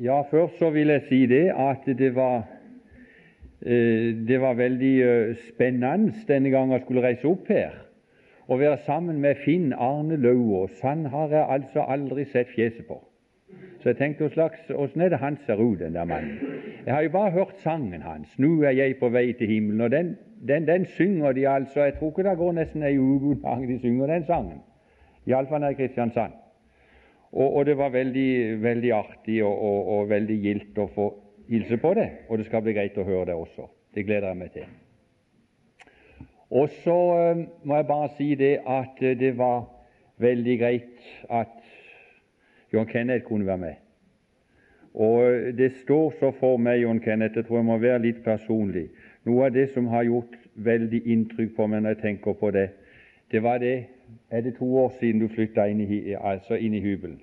Ja, først så vil jeg si det at det var, eh, det var veldig eh, spennende denne gangen jeg skulle reise opp her. Å være sammen med Finn Arne Lauvås. Han har jeg altså aldri sett fjeset på. Så jeg tenkte åssen er det han ser ut, den der mannen? Jeg har jo bare hørt sangen hans, 'Nu er jeg på vei til himmelen', og den, den, den synger de altså Jeg tror ikke det går nesten ei uke uten de synger den sangen. Iallfall her i Kristiansand. Og, og, det var veldig, veldig artig og, og, og, veldig gildt å få hilse på det, og det skal bli greit å høre det også. Det gleder jeg meg til. Og så øh, må jeg bare si det at øh, det var veldig greit at John Kenneth kunne være med. Og øh, Det står så for meg, John Kenneth, jeg tror jeg må være litt personlig Noe av det som har gjort veldig inntrykk på meg når jeg tenker på det, det var det er det to år siden du flytta inn, altså inn i hybelen.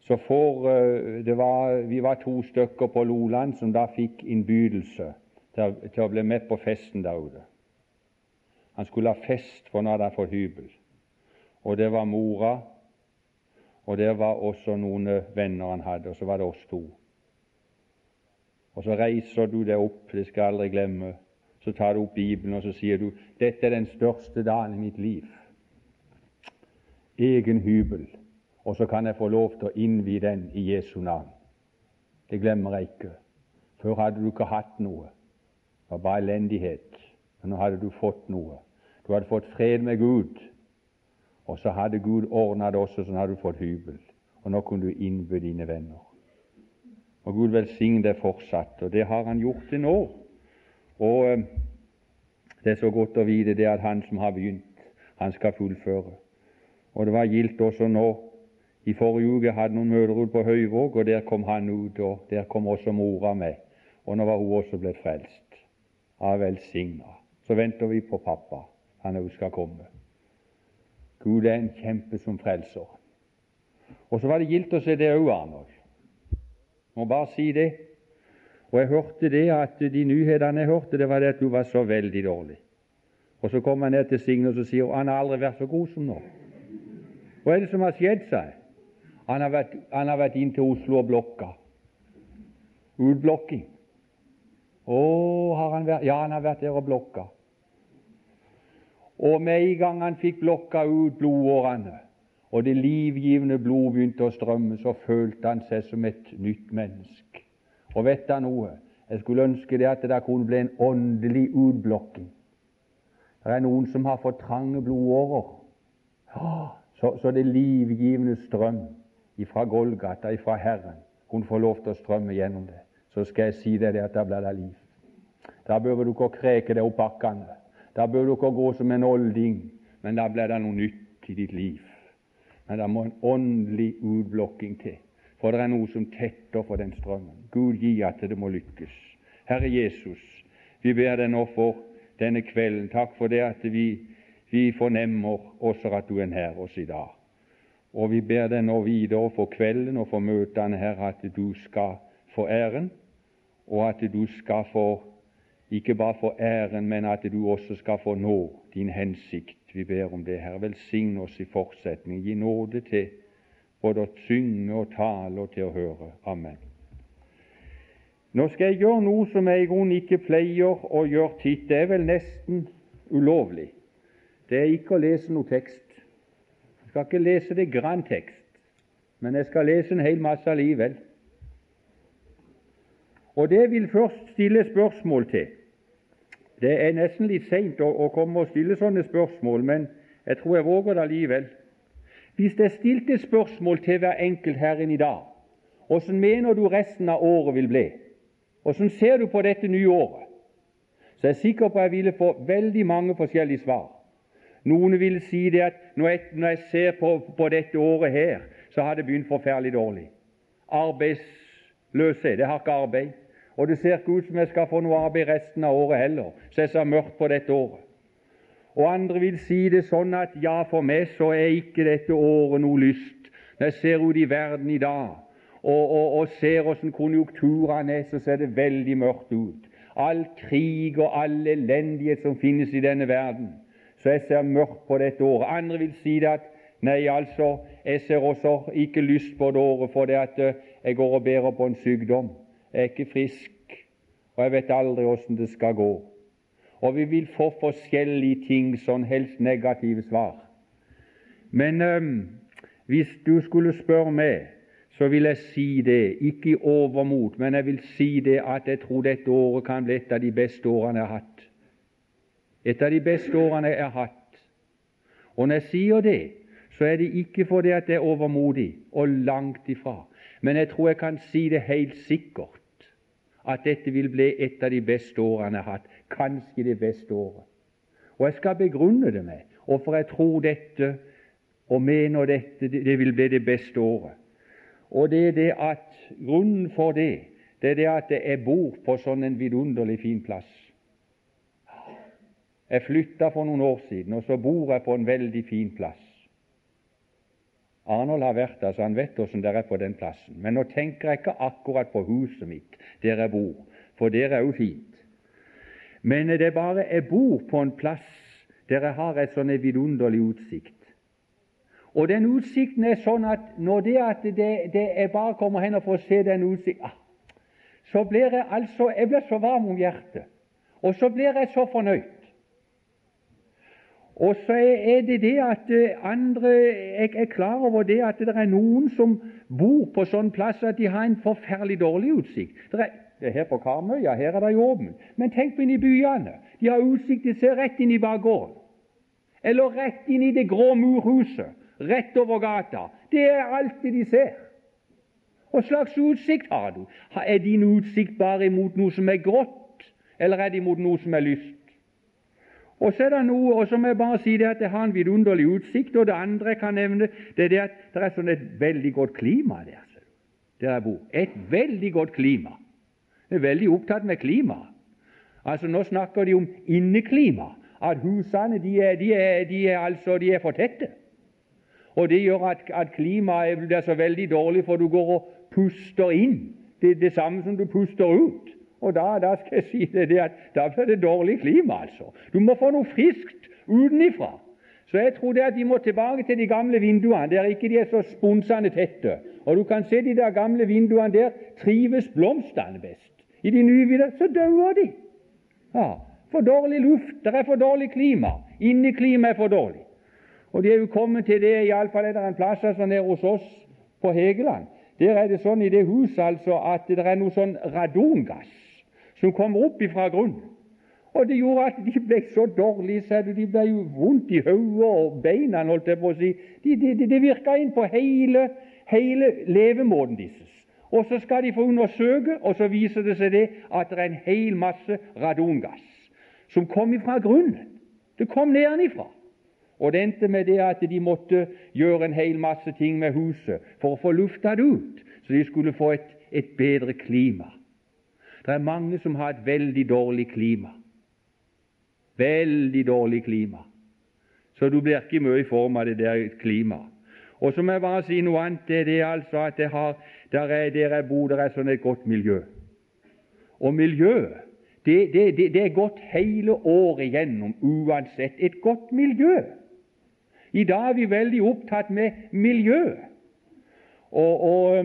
Så for, eh, var, Vi var to stykker på Loland som da fikk innbydelse til, til, å bli med på festen der ute. Han skulle ha fest, for nå hadde han fått hybel. Og det var mora, og det var også noen venner han hadde, og så var det oss to. Og så reiser du deg opp, det skal jeg aldri glemme, så tar du opp Bibelen og så sier du dette er den største dagen i mitt liv. Egen hybel. Og så kan jeg få lov til å innvie den i Jesu navn. Det glemmer jeg ikke. Før hadde du ikke hatt noe. Det var bare elendighet. Men nå hadde du fått noe. Du hadde fått fred med Gud. Og så hadde Gud ordna det også, sånn hadde du fått hybel. Og nå kunne du innby dine venner. Og Gud velsigne deg fortsatt. Og det har Han gjort til nå. Og eh, det er så godt å vite det at Han som har begynt, han skal fullføre. Og det var gildt også nå. I forrige uke hadde noen møter ute på Høyvåg, og der kom han ut, og der kom også mora med. Og nå var hun også blitt frelst. Ja, velsigna. Så venter vi på pappa. Han òg skal komme. Gud er en kjempe som frelser. Og så var det gildt å se det òg, Arnold. Må bare si det. Og jeg hørte det at de nyhetene jeg hørte, det var det at hun var så veldig dårlig. Og så kom han ned til Signe og så sier han har aldri vært så god som nå. Hva er det som har skjedd, sa jeg. Han har vært, han har vært inn til Oslo og blokka. Utblokking. Å, har han vært Ja, han har vært der og blokka. Og med en gang han fikk blokka ut blodårene, og det livgivende blod begynte å strømme, så følte han seg som et nytt menneske. Og vet du noe? Jeg skulle ønske det at det kunne bli en åndelig utblokking. Det er noen som har fått trange blodårer, så, så det livgivende strøm ifra Golgata, ifra Herren, kunne få lov til å strømme gjennom det. Så skal jeg si deg at da blir det liv. Da bør du ikke kreke deg opp bakkene. Da bør du ikke gå som en olding, men da blir det noe nytt i ditt liv. Men det må en åndelig utblokking til for det er noe som tetter for den strømmen. Gud gi at det må lykkes. Herre Jesus, vi ber deg nå for denne kvelden. Takk for det at vi, vi fornemmer også at du er nær oss i dag. Og vi ber deg nå videre for kvelden og for møtene her at du skal få æren, og at du skal få ikke bare få æren, men at du også skal få nå din hensikt. Vi ber om det, Herre. Velsign oss i fortsetning. Gi nåde til både å synge og tale og til å høre. Amen. Nå skal jeg gjøre noe som jeg i grunnen ikke pleier å gjøre titt. Det er vel nesten ulovlig. Det er ikke å lese noe tekst. Jeg skal ikke lese det grann tekst, men jeg skal lese en hel masse allikevel. Og det vil først stille spørsmål til. Det er nesten litt seint å komme og stille sånne spørsmål, men jeg tror jeg våger det allikevel. Hvis det er stilt et spørsmål til hver enkelt her inne i dag Åssen mener du resten av året vil bli? Åssen ser du på dette nye året? Så jeg er sikker på at jeg ville få veldig mange forskjellige svar. Noen vil si det at når jeg, når jeg ser på, på, dette året her, så har det begynt forferdelig dårlig. Arbeidsløshet. Jeg har ikke arbeid. Og det ser ikke ut som jeg skal få noe arbeid resten av året heller, så jeg ser mørkt på dette året. Og andre vil si det sånn at ja, for meg så er ikke dette året noe lyst. Når jeg ser ut i verden i dag og, og, og ser åssen konjunkturene er, så ser det veldig mørkt ut. All krig og all elendighet som finnes i denne verden. Så jeg ser mørkt på dette året. Andre vil si det at Nei, altså, jeg ser også ikke lyst på det året fordi at eh, jeg går og bærer på en sykdom. Jeg er ikke frisk, og jeg vet aldri åssen det skal gå. Og vi vil få forskjellige ting, sånn helst negative svar. Men øhm, hvis du skulle spørre meg, så vil jeg si det, ikke i overmot, men jeg vil si det at jeg tror dette året kan bli et av de beste årene jeg har hatt. Et av de beste årene jeg har hatt. Og når jeg sier det, så er det ikke fordi at jeg er overmodig, og langt ifra. Men jeg tror jeg kan si det helt sikkert at dette vil bli et av de beste årene jeg har hatt, kanskje det beste året. Og jeg skal begrunne det med hvorfor jeg tror dette og mener dette det vil bli det beste året. Og det er det at Grunnen for det det er det at jeg bor på sånn en vidunderlig fin plass. Jeg flytta for noen år siden, og så bor jeg på en veldig fin plass. Arnold har vært der, så han vet åssen det er på den plassen. Men nå tenker jeg ikke akkurat på huset mitt der jeg bor, for der er jo fint. Men det er bare jeg bor på en plass der jeg har et sånn vidunderlig utsikt. Og den utsikten er sånn at når det at det, det jeg bare kommer hen og får se den utsikten, ah, så blir jeg altså jeg blir så varm om hjertet, og så blir jeg så fornøyd. Og så er det det at eh, andre Jeg er klar over det at det er noen som bor på sånn plass at de har en forferdelig dårlig utsikt. Det er, det er her på Karmøy ja, her er det jo åpent. Men tenk på inn i byene. De har utsikt, de ser rett inn i bakgården. Eller rett inn i det grå murhuset, rett over gata. Det er alt det de ser. Hva slags utsikt har du? Er din utsikt bare imot noe som er grått, eller er det imot noe som er lyst? Og så er det noe, og så må jeg bare si det at det har en vidunderlig utsikt. Og det andre jeg kan nevne, det er det at det er sånn et veldig godt klima der, der jeg bor. Et veldig godt klima. Er veldig opptatt med klima. Altså Nå snakker de om inneklima. At husene de er, de er, de er, altså, de er for tette. Og Det gjør at, at klimaet blir så veldig dårlig, for du går og puster inn det, det samme som du puster ut. Og da, da, skal jeg si det, det at da blir det dårlig klima, altså. Du må få noe friskt utenifra. Så jeg tror det at de må tilbake til de gamle vinduene, der ikke de er så sponsende tette. Og du kan se de der gamle vinduene der trives blomstene best. I de nye så dauer de. Ja, For dårlig luft. Det er for dårlig klima. Inneklimaet er for dårlig. Og de er jo kommet til det, iallfall er det en plass altså nede hos oss på Hegeland. Der er det sånn i det huset altså at det er noe sånn radongass som kommer opp ifra grunnen. Og det gjorde at de ble så dårlige, de ble jo vondt i hodet og beina, holdt jeg på å si. Det de, de, de virka inn på hele, hele levemåten deres. Og så skal de få undersøke, og så viser det seg det at det er en hel masse radongass som kom ifra grunnen. Det kom nedenifra. Og det endte med det at de måtte gjøre en hel masse ting med huset for å få lufta det ut, så de skulle få et, et bedre klima. Det er mange som har et veldig dårlig klima. Veldig dårlig klima. Så du blir ikke mye i form av det der klimaet. Og så må jeg bare si noe annet. Det er det altså at det har, der, er, der jeg bor, der er sånn et godt miljø. Og miljøet det, det, det, det, er godt hele året igjennom uansett. Et godt miljø. I dag er vi veldig opptatt med miljø. Og, og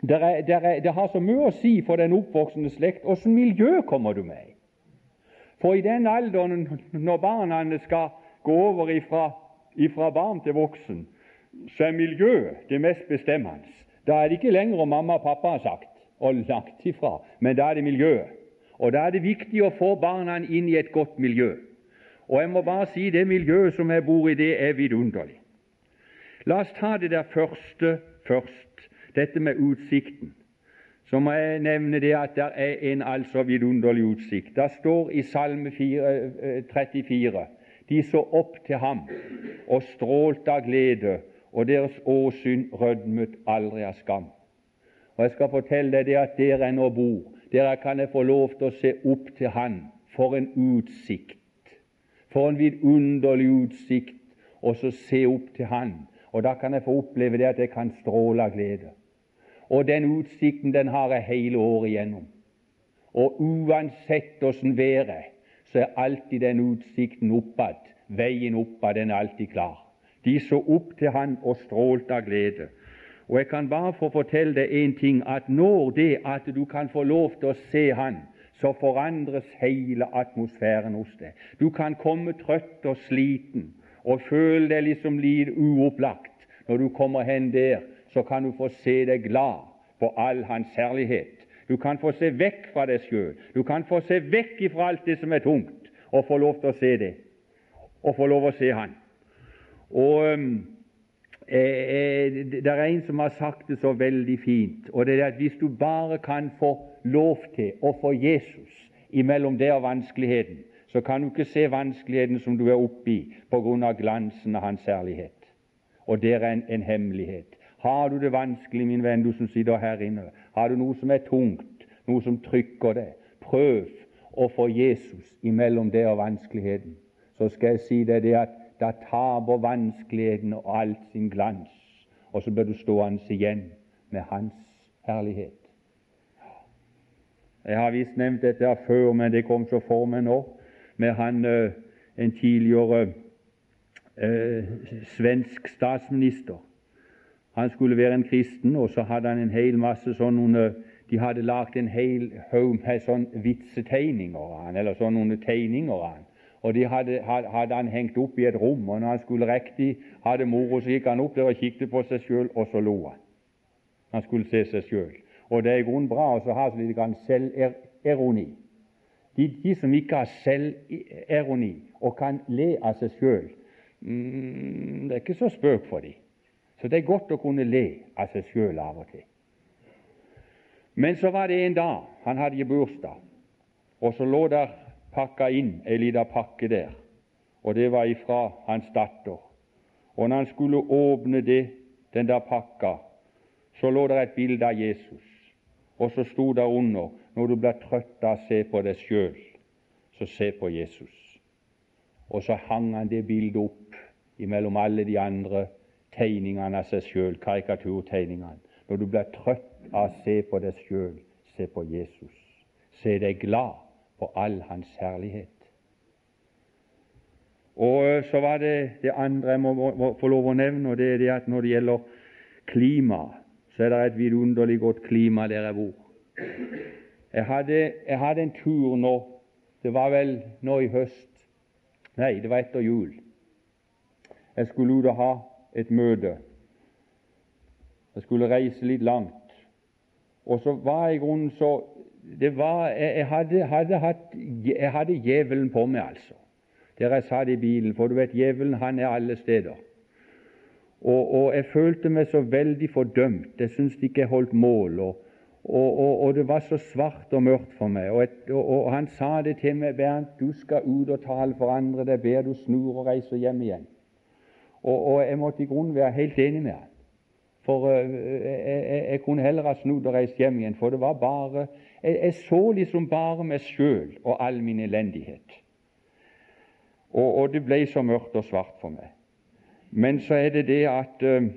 det, er, der er, det, har så mye å si for den oppvoksende slekt åssen miljø kommer du med. For i den alderen når barna skal gå over ifra, ifra barn til voksen, så er miljøet det mest bestemmende. Da er det ikke lenger om mamma og pappa har sagt, og lagt ifra, men da er det miljøet. Og Da er det viktig å få barna inn i et godt miljø. Og jeg må bare si det miljøet som jeg bor i, det er vidunderlig. La oss ta det der første først dette med utsikten, så må jeg nevne det at det er en altså vidunderlig utsikt. Det står i Salme 34 eh, de så opp til ham og strålte av glede, og deres åsyn rødmet aldri av skam. Og Jeg skal fortelle deg det at der jeg nå bor, der kan jeg få lov til å se opp til Han. For en utsikt! For en vidunderlig utsikt! Og så se opp til Han. Og da kan jeg få oppleve det at jeg kan stråle av glede. Og den utsikten den har jeg hele året igjennom. Og uansett åssen været så er alltid den utsikten oppad, veien oppad, den er alltid klar. De så opp til han og strålte av glede. Og jeg kan bare få fortelle deg én ting, at når det at du kan få lov til å se Han, så forandres hele atmosfæren hos deg. Du kan komme trøtt og sliten og føle deg liksom litt uopplagt. Når du kommer hen der, så kan du få se deg glad på all Hans herlighet. Du kan få se vekk fra deg sjøl. Du kan få se vekk ifra alt det som er tungt, og få lov til å se det. Og få lov til å se Han. Og um, eh, Det er en som har sagt det så veldig fint, og det er at hvis du bare kan få lov til å få Jesus imellom det og vanskeligheten, så kan du ikke se vanskeligheten som du er oppe i av glansen av Hans særlighet. Og det er en, en hemmelighet. Har du det vanskelig, min venn, du som sitter her inne, har du noe som er tungt, noe som trykker deg, prøv å få Jesus imellom det og vanskeligheten. Så skal jeg si deg det at da taper vanskeligheten og alt sin glans, og så blir du stående igjen med Hans herlighet. Jeg har visst nevnt dette før, men det kom så for meg nå med han eh, en tidligere eh, svensk statsminister han skulle være en kristen, og så hadde han en hel masse sånne De hadde lagd en hel haug med sånn vitsetegninger av han, eller sånne tegninger av han. Og de hadde, hadde, han hengt opp i et rom, og når han skulle riktig ha det moro, så gikk han opp der og kikket på seg sjøl, og så lo han. Han skulle se seg sjøl. Og det er i grunnen bra å ha litt selvironi. De, de, som ikke har selvironi og kan le av seg sjøl, mm, det er ikke så spøk for dem. Så det er godt å kunne le av seg sjøl av og til. Men så var det en dag han hadde bursdag, og så lå der pakka inn ei lita pakke der, og det var ifra hans datter. Og når han skulle åpne det, den der pakka, så lå der et bilde av Jesus, og så sto der under når du blir trøtt av å se på deg sjøl, så se på Jesus. Og så hang han det bildet opp imellom alle de andre tegningene av seg sjøl, karikaturtegningene. Når du blir trøtt av å se på deg sjøl, se på Jesus. Se deg glad på all hans herlighet. Og eh, så var det det andre jeg må, må få lov å nevne, og det er det at når det gjelder klima, så er det et vidunderlig godt klima der jeg bor. Jeg hadde, jeg hadde en tur nå, det var vel nå i høst Nei, det var etter jul. Jeg skulle ut og ha et møte. Jeg skulle reise litt langt. Og så var jeg grunnen så det var, jeg, hadde, hadde hatt, jeg hadde djevelen på meg, altså, der jeg satt i bilen. For du vet, djevelen han er alle steder. Og, og jeg følte meg så veldig fordømt. Jeg syntes ikke jeg holdt mål. Og, og, og, det var så svart og mørkt for meg. Et, og, han sa det til meg, Bernt, du skal ut og tale for andre. Det er bedre du snur og reiser hjem igjen. Og, jeg måtte i grunnen være helt enig med han. For uh, jeg, jeg, jeg, kunne heller ha snudd og reist hjem igjen, for det var bare Jeg, jeg så liksom bare meg sjøl og all min elendighet. Og, og, det ble så mørkt og svart for meg. Men så er det det at, uh,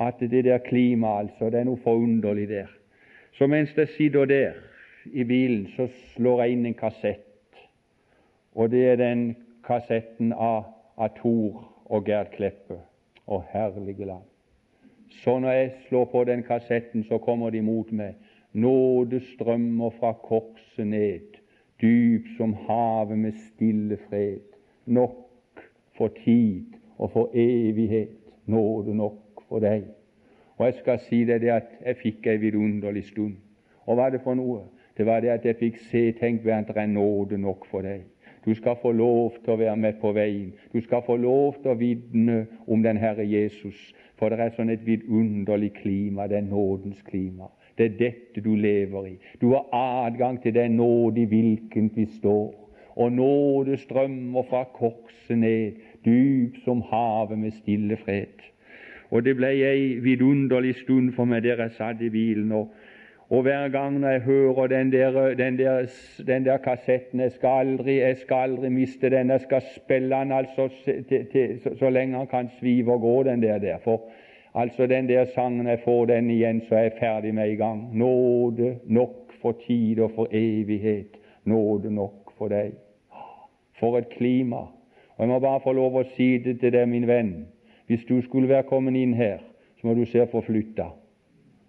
at det der klimaet, altså, det er noe forunderlig der. Så mens jeg sitter der i bilen, så slår jeg inn en kassett. Og det er den kassetten av, av Tor og Gerd Kleppe og herlige land. Så når jeg slår på den kassetten, så kommer de mot meg. Nåde strømmer fra korset ned, dyp som havet med stille fred. Nok for tid og for evighet, nåde nok for deg. Og jeg skal si deg det at jeg fikk ei vidunderlig stund. Og hva er det for noe? Det var det at jeg fikk se, tenk, Bernt, det er nåde nok for deg. Du skal få lov til å være med på veien. Du skal få lov til å vitne om den Herre Jesus. For det er sånn et vidunderlig klima, det er nådens klima. Det er dette du lever i. Du har adgang til den nåde i hvilken vi står. Og nåde strømmer fra korset ned, dyp som havet med stille fred. Og det ble ei vidunderlig stund for meg der jeg satt i bilen. og og hver gang når jeg hører den der, den der, den der kassetten jeg skal, aldri, jeg skal aldri miste den. Jeg skal spille den altså til, til, så, så, lenge han kan svive og gå, den der. der. For altså den der sangen, jeg får den igjen, så er jeg ferdig med i gang. Nåde nok for tid og for evighet. Nåde nok for deg. For et klima. Og Jeg må bare få lov å si det til deg, min venn. Hvis du skulle være kommet inn her, så må du se forflytta.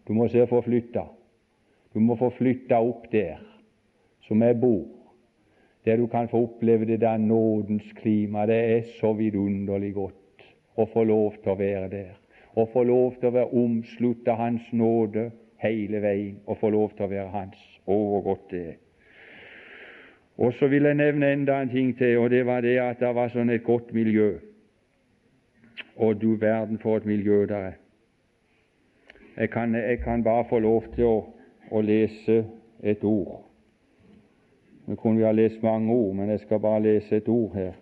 Du må se forflytta. Du må få flytta opp der som jeg bor, der du kan få oppleve det der nådens klima. Det er så vidunderlig godt å få lov til å være der. Å få lov til å være omslutt av Hans nåde hele veien, og få lov til å være Hans. Å, hvor godt det er. Og så vil jeg nevne enda en ting til, og det var det at det var sånn et godt miljø. Og du verden for et miljø der er. Jeg kan, jeg kan bare få lov til å, å lese et ord. Nå kunne vi ha lest mange ord, men jeg skal bare lese et ord her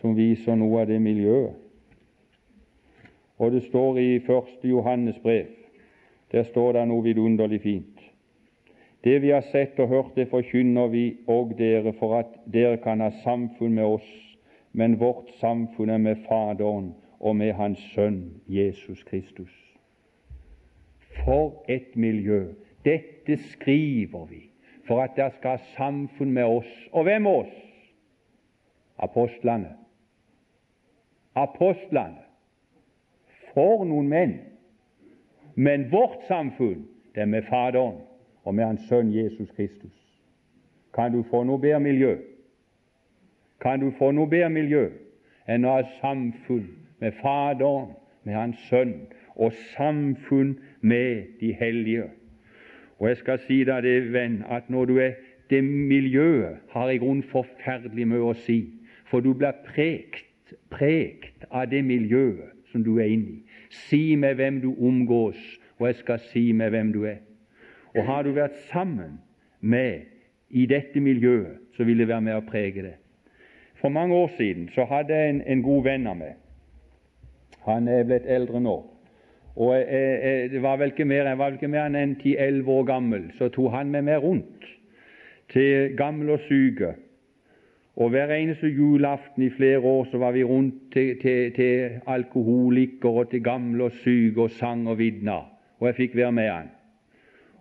som viser noe av det miljøet. Og det står i 1. Johannes brev. Der står det noe vidunderlig fint. Det vi har sett og hørt, det forkynner vi og dere for at dere kan ha samfunn med oss, men vårt samfunn er med Faderen og med Hans Sønn Jesus Kristus. For et miljø! Dette skriver vi for at dere skal ha samfunn med oss. Og hvem oss? Apostlene. Apostlene. For noen menn! Men vårt samfunn, det er med Faderen og med Hans Sønn Jesus Kristus. Kan du få noe bedre miljø? Kan du få noe bedre miljø enn å ha samfunn med Faderen, med Hans Sønn, og samfunn med de hellige? Og jeg skal si deg det, venn, at når du er det miljøet, har i grunnen forferdelig mye å si, for du blir prekt, prekt av det miljøet som du er inne i. Si med hvem du omgås, og jeg skal si med hvem du er. Og har du vært sammen med i dette miljøet, så vil det være med å prege det. For mange år siden så hadde jeg en, en god venn av meg. Han er blitt eldre nå. Og jeg, jeg, det var vel ikke mer, jeg var vel ikke mer enn 10-11 år gammel. Så tok han med meg rundt til gamle og syke. Og Hver eneste julaften i flere år så var vi rundt til, til, til alkoholikere og til gamle og syke og sang og vitna. Og jeg fikk være med han.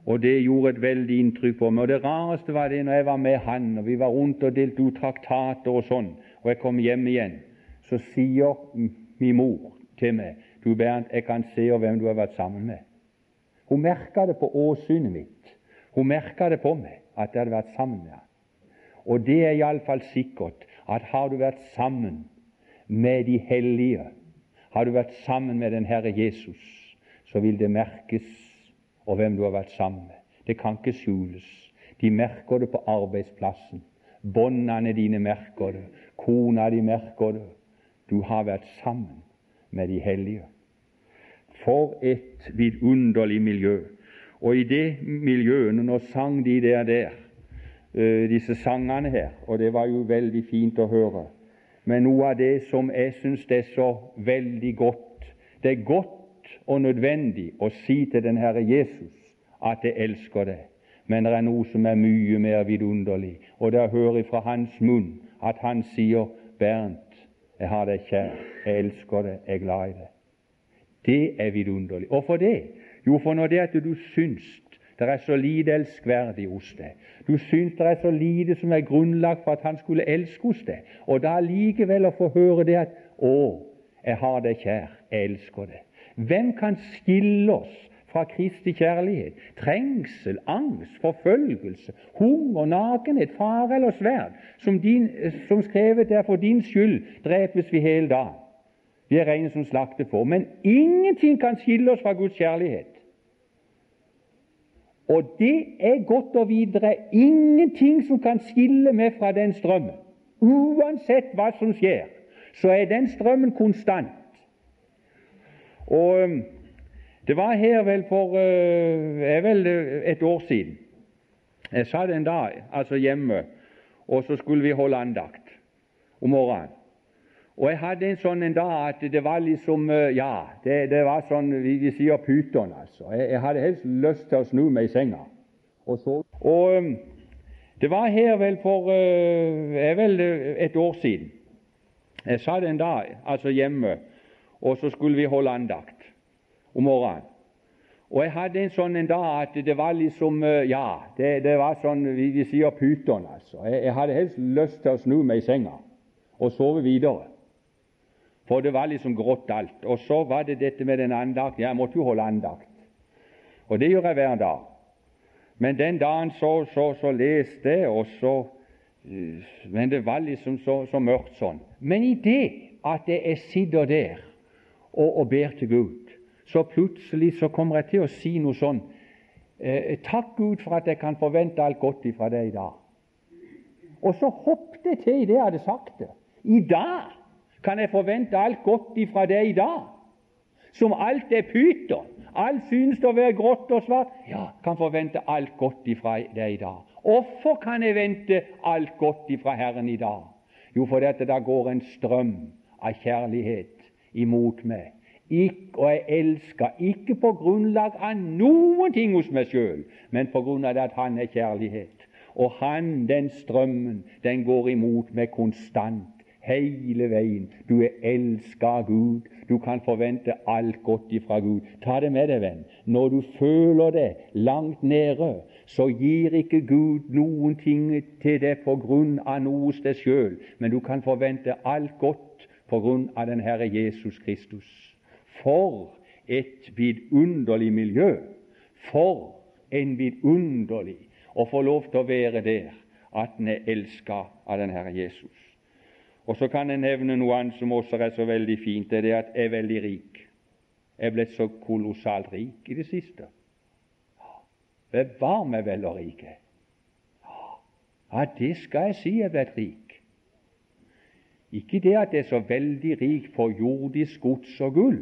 Og det gjorde et veldig inntrykk på meg. Og Det rareste var det når jeg var med han, og vi var rundt og delte ut traktater og sånn, og jeg kom hjem igjen, så sier min mor til meg Du Bernt, jeg kan se hvem du har vært sammen med. Hun merka det på åsynet mitt. Hun merka det på meg at jeg hadde vært sammen med ham. Og det er iallfall sikkert at har du vært sammen med de hellige, har du vært sammen med den Herre Jesus, så vil det merkes og hvem du har vært sammen med. Det kan ikke skjules. De merker det på arbeidsplassen. Båndene dine merker det. Kona di merker det. Du har vært sammen med de hellige. For et vidunderlig miljø. Og i det miljøet, når sang de der der, disse sangene her, og det var jo veldig fint å høre. Men noe av det som jeg syns er så veldig godt Det er godt og nødvendig å si til den Herre Jesus at jeg elsker deg. Men det er noe som er mye mer vidunderlig, og det er å fra hans munn at han sier, 'Bernt, jeg har deg kjær, jeg elsker deg, jeg er glad i deg'. Det er vidunderlig. Hvorfor det? Jo, for når det at du syns det er så lite elskverdig hos deg, du syns det er så lite som er grunnlag for at han skulle elske hos deg, og da likevel å få høre det at 'Å, jeg har deg kjær, jeg elsker deg', hvem kan skille oss fra Kristi kjærlighet? Trengsel, angst, forfølgelse, hunger, nakenhet, fare eller sverd, som, din, som skrevet er for din skyld, drepes vi hele dagen. Vi er rene som slaktet får. Men ingenting kan skille oss fra Guds kjærlighet. Og det er godt å er ingenting som kan skille meg fra den strømmen. Uansett hva som skjer, så er den strømmen konstant. Og um, Det var her vel for uh, er vel et år siden. Jeg satt en dag altså hjemme, og så skulle vi holde andakt om morgenen. Og jeg hadde en sånn en dag at det var liksom uh, Ja, det, det var sånn vi, vi sier pyton, altså. Jeg, jeg, hadde helst lyst til å snu meg i senga. Og, så, og um, det var her vel for uh, er vel et år siden. Jeg satt en dag altså hjemme og så skulle vi holde andakt om morgenen. Og jeg hadde en sånn en dag at det var liksom eh, Ja, det, det var sånn vi, vi sier pyton, altså. Jeg, jeg, hadde helst lyst til å snu meg i senga. og sove videre. For det var liksom grått alt. Og så var det dette med den andakt. Jeg måtte jo holde andakt. Og det gjør jeg hver dag. Men den dagen så, så, så leste jeg, og så eh, Men det var liksom så, så mørkt sånn. Men i det at jeg sitter der og, og ber til Gud, så plutselig så kommer jeg til å si noe sånn eh, Takk, Gud, for at jeg kan forvente alt godt ifra deg i dag. Og så hoppet jeg til i det jeg hadde sagt det. I dag kan jeg forvente alt godt ifra deg i dag. Som alt er pyton. Alt synes å være grått og svart. Ja, kan forvente alt godt ifra deg i dag. Hvorfor kan jeg vente alt godt ifra Herren i dag? Jo, fordi dette da går en strøm av kjærlighet imot meg. Ikke, og jeg elsker ikke på grunnlag av noen ting hos meg sjøl, men på grunn av at Han er kjærlighet. Og Han, den strømmen, den går imot meg konstant hele veien. Du er elska av Gud. Du kan forvente alt godt ifra Gud. Ta det med deg, venn. Når du føler det langt nede, så gir ikke Gud noen ting til deg på grunn av noe hos deg sjøl, men du kan forvente alt godt på grunn av den Herre Jesus Kristus. For et vidunderlig miljø! For en vidunderlig å få lov til å være der at en er elska av den Herre Jesus. Og Så kan jeg nevne noe annet som også er så veldig fint. Det er det at jeg er veldig rik. Jeg er blitt så kolossalt rik i det siste. Bevar meg vel og rik. Ja, det skal jeg si jeg er blitt rik. Ikke det at jeg er så veldig rik på jordisk gods og gull,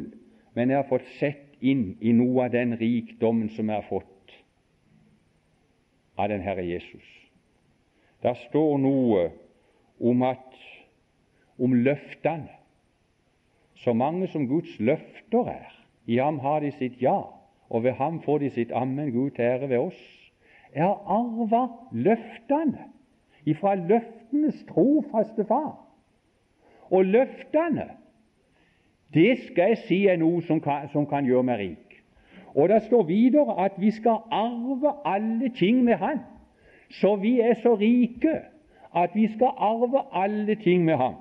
men jeg har fått sett inn i noe av den rikdommen som jeg har fått av den Herre Jesus. Der står noe om at om løftene. Så mange som Guds løfter er, i ham har de sitt ja, og ved ham får de sitt ammen, Gud ære ved oss. Jeg har arva løftene ifra løftenes trofaste far. Og løftene, det skal jeg si er noe som kan, som kan gjøre meg rik. Og det står videre at vi skal arve alle ting med Han. Så vi er så rike at vi skal arve alle ting med Ham.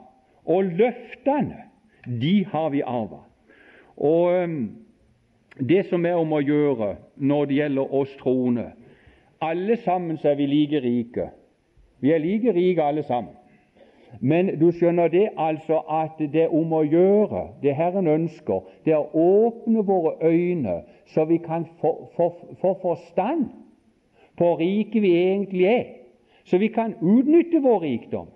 Og løftene, de har vi arva. Og um, det som er om å gjøre når det gjelder oss troende Alle sammen så er vi like rike. Vi er like rike alle sammen. Men du skjønner det altså at det er om å gjøre, det Herren ønsker, det er å åpne våre øyne så vi kan få, få, få forstand på rike vi egentlig er, så vi kan utnytte vår rikdom.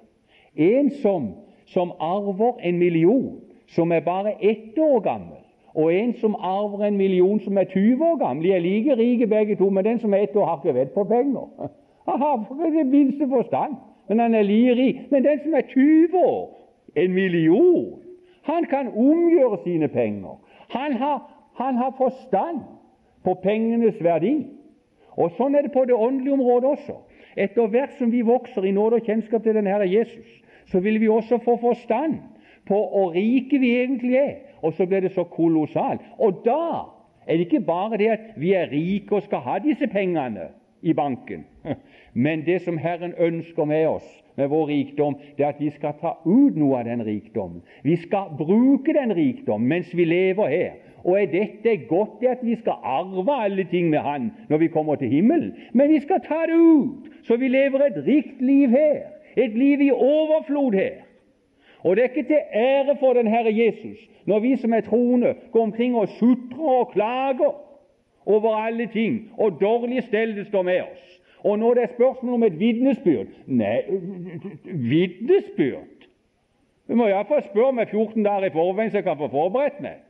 En som som arver en million som er bare ett år gammel, og en som arver en million som er 20 år gammel. De er like rike begge to, men den som er ett år, har ikke vett på penger. Han har ikke minste forstand, men han er like rik. Men den som er 20 år, en million, han kan omgjøre sine penger. Han har, han har forstand på pengenes verdi. Og Sånn er det på det åndelige området også. Etter hvert som vi vokser i nåde og kjennskap til denne Herre Jesus, så vil vi også få forstand på hvor rike vi egentlig er. Og så blir det så kolossalt. Og da er det ikke bare det at vi er rike og skal ha disse pengene i banken, men det som Herren ønsker med oss, med vår rikdom, det er at vi skal ta ut noe av den rikdommen. Vi skal bruke den rikdommen mens vi lever her. Og er dette godt, det at vi skal arve alle ting med Han når vi kommer til himmelen? Men vi skal ta det ut, så vi lever et rikt liv her et liv i overflod her. Og det er ikke til ære for den Herre Jesus når vi som er troende, går omkring og sutrer og klager over alle ting, og dårlig stell det står med oss. Og når det er spørsmål om et vitnesbyrd Nei, vitnesbyrd? Du må iallfall spørre meg 14 dager i forveien, så jeg kan få forberedt meg.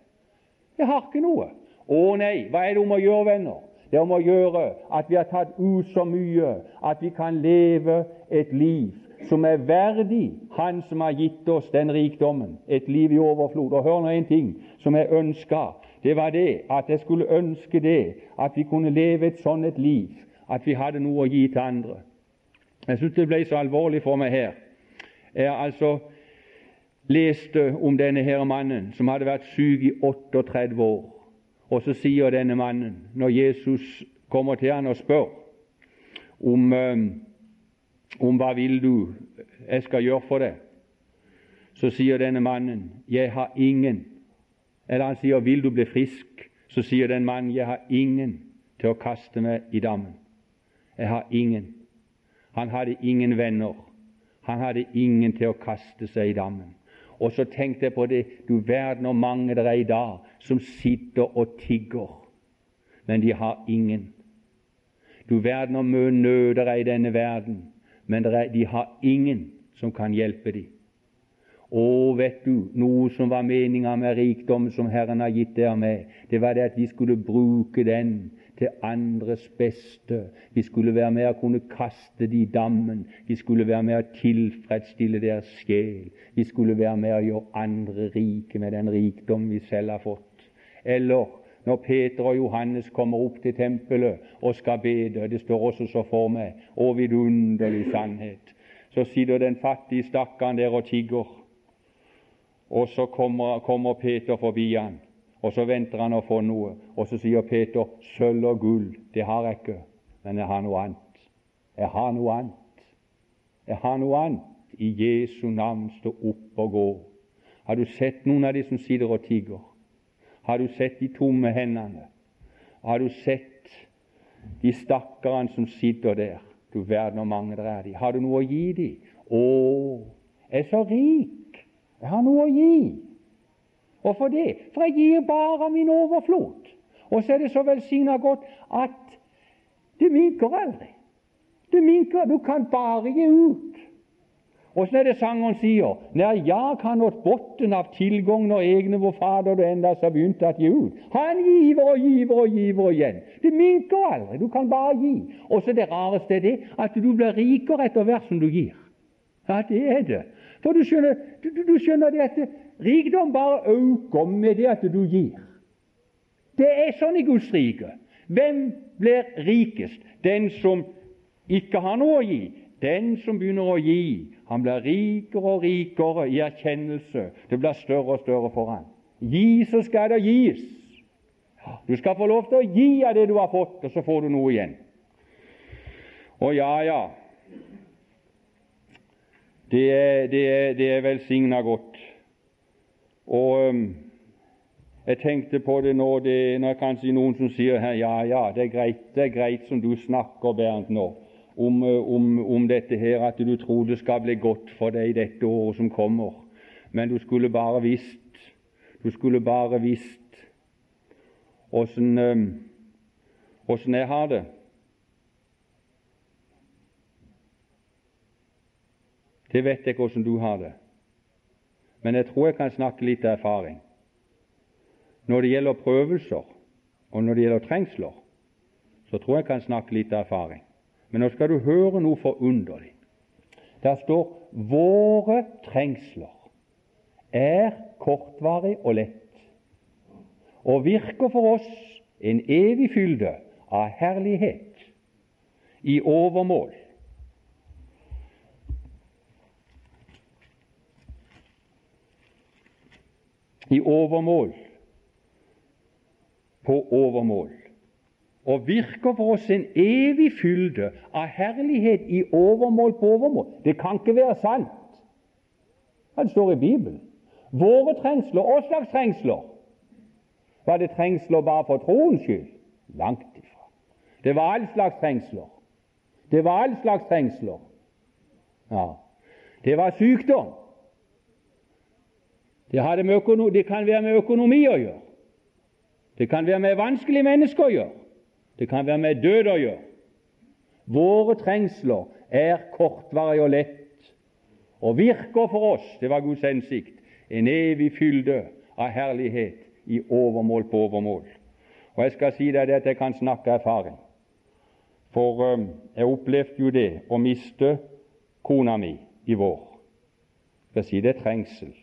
Jeg har ikke noe. Å nei, hva er det om å gjøre, venner? Det er om å gjøre at vi har tatt ut så mye at vi kan leve et liv som er verdig Han som har gitt oss den rikdommen, et liv i overflod. Og hør nå en ting som jeg ønska. Det var det at jeg skulle ønske det, at vi kunne leve et sånt et liv, at vi hadde noe å gi til andre. Jeg syns det ble så alvorlig for meg her. Jeg altså leste om denne her mannen som hadde vært syk i 38 år. Og så sier denne mannen, når Jesus kommer til han og spør om om hva vil du jeg skal gjøre for deg. Så sier denne mannen 'Jeg har ingen'. Eller han sier 'Vil du bli frisk?' Så sier den mannen 'Jeg har ingen til å kaste meg i dammen'. Jeg har ingen. Han hadde ingen venner. Han hadde ingen til å kaste seg i dammen. Og så tenkte jeg på det, du verden hvor mange det er i dag som sitter og tigger, men de har ingen. Du verden hvor mye nød det er i denne verden, men er, de har ingen som kan hjelpe dem. Å, vet du, noe som var meninga med rikdommen som Herren har gitt dere med, det var det at vi skulle bruke den til andres beste. Vi skulle være med å kunne kaste det i dammen. Vi skulle være med å tilfredsstille deres sjel. Vi skulle være med å gjøre andre rike med den rikdom vi selv har fått. Eller når Peter og Johannes kommer opp til tempelet og skal bede, det står også så for meg, å vidunderlig sannhet, så sitter den fattige stakkaren der og tigger. Og så kommer, kommer Peter forbi han og så venter han å få noe, og så sier Peter sølv og gull, det har jeg ikke, men jeg har noe annet. Jeg har noe annet. Jeg har noe annet. I Jesu navn, stå opp og gå. Har du sett noen av de som sitter og tigger? Har du sett de tomme hendene? Har du sett de stakkarene som sitter der? Du verden hvor mange det er de. Har du noe å gi dem? Å, jeg er så rik! Jeg har noe å gi. Hvorfor det? For jeg gir bare min overflod. Og så er det så velsigna godt at det minker aldri. Det minker, Du kan bare gi ut. Åssen er det sangeren sier? Når jeg kan åt bunnen av tilgangen og egne hvor Fader du enda har begynt å gi ut. Han giver og giver og giver igjen. Det minker aldri. Du kan bare gi. Og så det rareste er det at du blir rikere etter hvert som du gir. Ja, det er det. For du skjønner, du, du skjønner det at Rikdom bare øker med det at du gir. Det er sånn i Guds rike. Hvem blir rikest? Den som ikke har noe å gi. Den som begynner å gi, han blir rikere og rikere i erkjennelse. Det blir større og større for han. Gi, så skal det gis. Du skal få lov til å gi av det du har fått, og så får du noe igjen. Og ja, ja Det er, det er, det er velsigna godt. Og um, jeg tenkte på det nå det er kanskje noen som sier her, ja, ja, det er greit, det er greit som du snakker, Bernt, nå, om, uh, om, om dette her, at du tror det skal bli godt for deg dette året som kommer. Men du skulle bare visst Du skulle bare visst åssen åssen jeg har det. Det vet jeg ikke åssen du har det men jeg tror jeg kan snakke litt av erfaring. Når det gjelder prøvelser, og når det gjelder trengsler, så tror jeg jeg kan snakke litt av erfaring. Men nå skal du høre noe forunderlig. Der står 'våre trengsler er kortvarig og lett' og virker for oss en evig fylde av herlighet i overmål. I overmål. På overmål, og virker for oss en evig fylde av herlighet i overmål på overmål. Det kan ikke være sant. Det står i Bibelen. Våre trengsler, hva slags trengsler? Var det trengsler bare for troens skyld? Langt ifra. Det var all slags trengsler. Det var all slags trengsler. Ja. Det var sykdom. Det, det, kan være med økonomi å gjøre. Det kan være med vanskelige mennesker å gjøre. Det kan være med død å gjøre. Våre trengsler er kortvarige og lett, og virker for oss, det var Guds hensikt, en evig fylde av herlighet i overmål på overmål. Og Jeg skal si deg det at jeg kan snakke erfaring, for um, jeg opplevde jo det å miste kona mi i vår. Jeg skal si det er trengsel.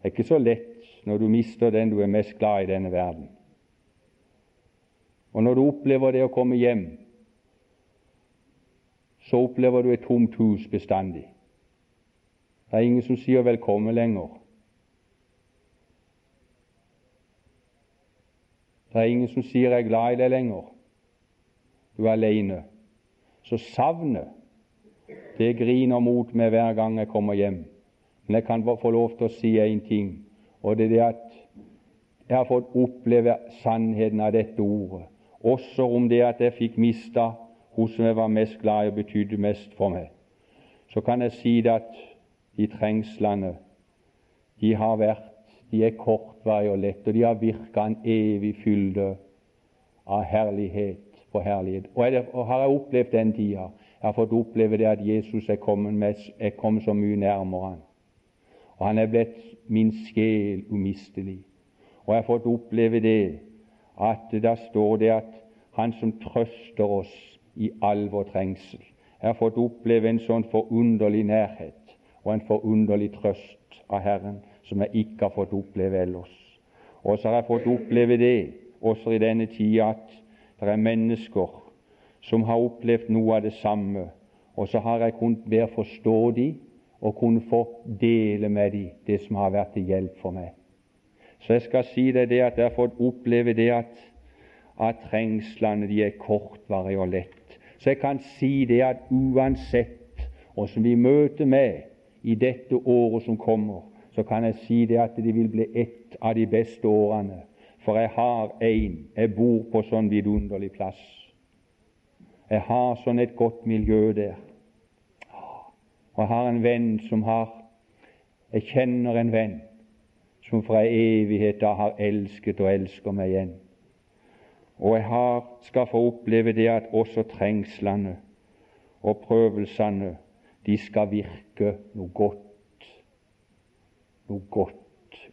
Det er ikke så lett når du mister den du er mest glad i i denne verden. Og når du opplever det å komme hjem, så opplever du et tomt hus bestandig. Det er ingen som sier 'velkommen' lenger. Det er ingen som sier 'jeg er glad i deg' lenger. Du er alene. Så savnet, det griner mot meg hver gang jeg kommer hjem Men jeg kan få lov til å si én ting, og det er det at jeg har fått oppleve sannheten av dette ordet, også om det at jeg fikk mista hun som jeg var mest glad i og betydde mest for meg. Så kan jeg si det at de trengslene, de har vært de er kortvarige og lette, og de har virka en evig fylde av herlighet på herlighet. Og, det, og har jeg opplevd den tida, jeg har fått oppleve det at Jesus er kommet, med, er kommet så mye nærmere han. Og han er blitt min sjel umistelig. Og jeg har fått oppleve det at der står det at Han som trøster oss i all vår trengsel. Jeg har fått oppleve en sånn forunderlig nærhet og en forunderlig trøst av Herren som jeg ikke har fått oppleve ellers. Og så har jeg fått oppleve det også i denne tida at det er mennesker som har opplevd noe av det samme, og så har jeg kunnet bedre forstå dem og kunne få dele med dem det som har vært til hjelp for meg. Så jeg skal si deg det at jeg har fått oppleve det at, at trengslene de er kortvarige og lett. Så jeg kan si det at uansett åssen vi møter med i dette året som kommer, så kan jeg si det at det vil bli ett av de beste årene. For jeg har en, jeg bor på sånn vidunderlig plass. Jeg har sånn et godt miljø der. Og jeg har en venn som har Jeg kjenner en venn som fra evighet av har elsket og elsker meg igjen. Og jeg har, skal få oppleve det at også trengslene og prøvelsene de skal virke noe godt noe godt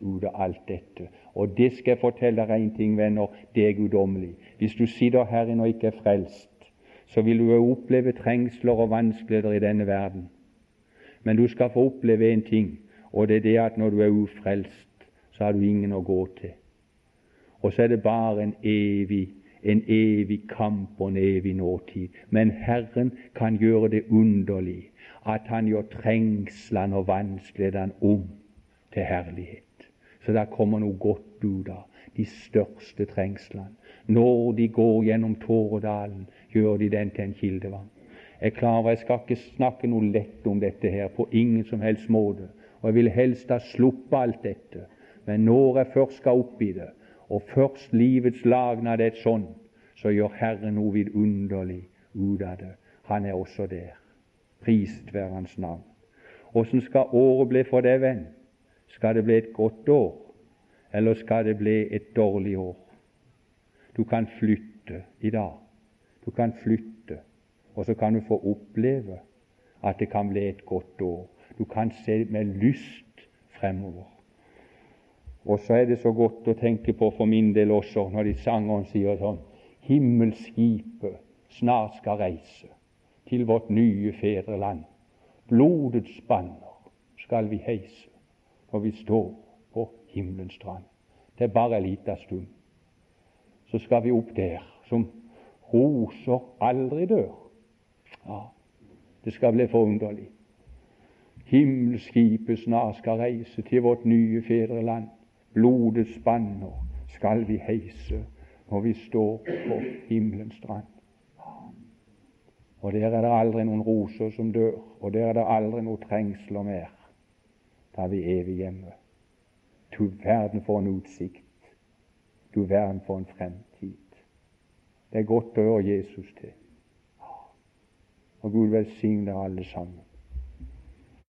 ut av alt dette. Og det skal jeg fortelle deg en ting, venner, det er guddommelig. Hvis du sitter her inne og ikke er frelst, så vil du oppleve trengsler og vanskeligheter i denne verden. Men du skal få oppleve en ting, og det er det at når du er ufrelst, så har du ingen å gå til. Og så er det bare en evig, en evig kamp og en evig nåtid. Men Herren kan gjøre det underlig at Han gjør trengslene og vanskelighetene om til herlighet. Så det kommer noe godt ut av de største trengslene. Når de går gjennom Tåredalen, gjør de den til en kildevann. Jeg er klar jeg skal ikke snakke noe lett om dette her, på ingen som helst måte. Og jeg vil helst ha sluppet alt dette. Men når jeg først skal opp i det, og først livets lagnad er sånn, så gjør Herren noe vidunderlig ut av det. Han er også der. Prist være Hans navn. Åssen skal året bli for deg, venn? Skal det bli et godt år, eller skal det bli et dårlig år? Du kan flytte i dag. Du kan flytte, og så kan du få oppleve at det kan bli et godt år. Du kan se med lyst fremover. Og så er det så godt å tenke på for min del også, når de sangeren sier sånn Himmelskipet snart skal reise til vårt nye fedreland. Blodets banner skal vi heise når vi står på himmelens strand. Det er bare en liten stund. Så skal vi opp der som roser aldri dør. Ja, det skal bli forunderlig. Himmelskipet snart skal reise til vårt nye fedreland. Blodets banner skal vi heise når vi står på himmelens strand. Og der er det aldri noen roser som dør, og der er det aldri noen trengsler mer. Da er vi evig hjemme. Du verden for en utsikt. Du verden for en fremtid. Det er godt å høre Jesus til. Og Gud velsigne alle sammen.